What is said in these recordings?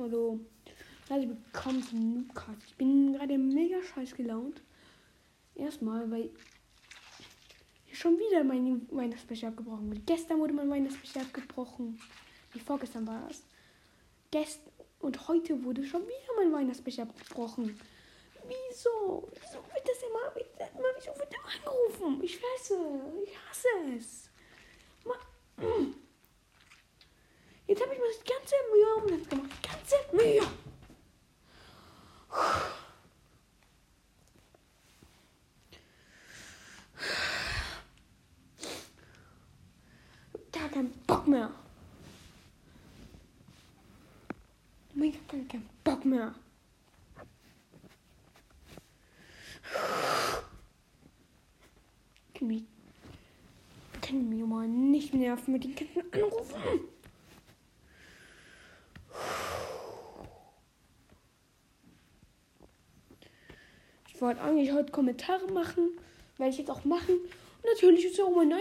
Also, also bekommen zum Noobcast. Ich bin gerade mega scheiß gelaunt. Erstmal, weil schon wieder mein Weihnachtsbecher abgebrochen wird. Gestern wurde mein Weihnachtsbecher abgebrochen. Wie vorgestern war das. Gest und heute wurde schon wieder mein Weihnachtsbecher abgebrochen. Wieso? Wieso wird das immer, immer wieso wird er angerufen? Ich weiß es. Ich hasse es. Jetzt habe ich mir das ganze Mühe um das gemacht. Ganze Mühe. Gar keinen Bock mehr. Hab gar keinen Bock mehr. Kann mich, kann mich mal nicht nerven mit den ganzen Anrufen. Ich wollte eigentlich heute Kommentare machen, werde ich jetzt auch machen. Und natürlich ist auch mein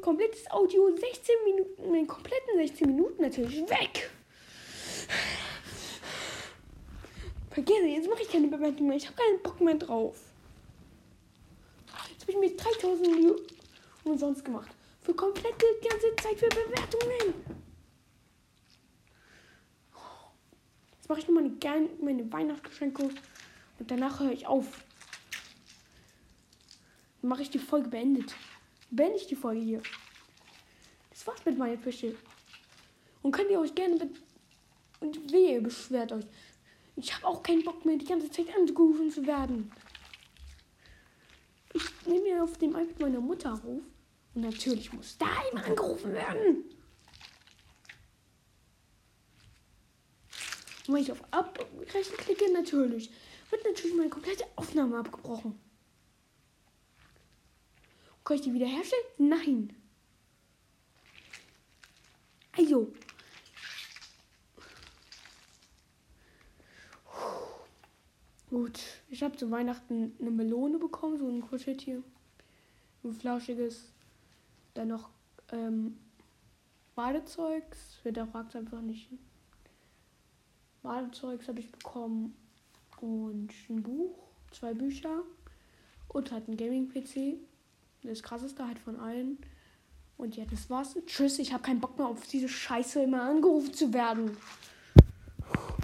komplettes Audio 16 Minuten, meinen kompletten 16 Minuten natürlich weg. Vergesse, jetzt mache ich keine Bewertung mehr. Ich habe keinen Bock mehr drauf. Jetzt habe ich mir 3000 Minuten umsonst gemacht. Für komplette ganze Zeit für Bewertungen. Jetzt mache ich nochmal meine Weihnachtsgeschenke und danach höre ich auf. Dann mache ich die Folge beendet. Beende ich die Folge hier. Das war's mit meiner Fische. Und könnt ihr euch gerne und wehe, beschwert euch. Ich habe auch keinen Bock mehr, die ganze Zeit angerufen zu werden. Ich nehme mir auf dem iPad meiner Mutter auf. Und natürlich muss da immer angerufen werden. Und wenn ich auf Abbrechen klicke, natürlich, wird natürlich meine komplette Aufnahme abgebrochen. Kann ich die wiederherstellen? Nein. Also, Gut, ich habe zu Weihnachten eine Melone bekommen, so ein Kuscheltier. Ein flauschiges. Dann noch ähm, Badezeugs. Fragt es einfach nicht. Badezeugs habe ich bekommen. Und ein Buch, zwei Bücher. Und halt ein Gaming-PC. Das krasseste halt von allen. Und ja, das war's. Tschüss, ich habe keinen Bock mehr auf diese Scheiße immer angerufen zu werden.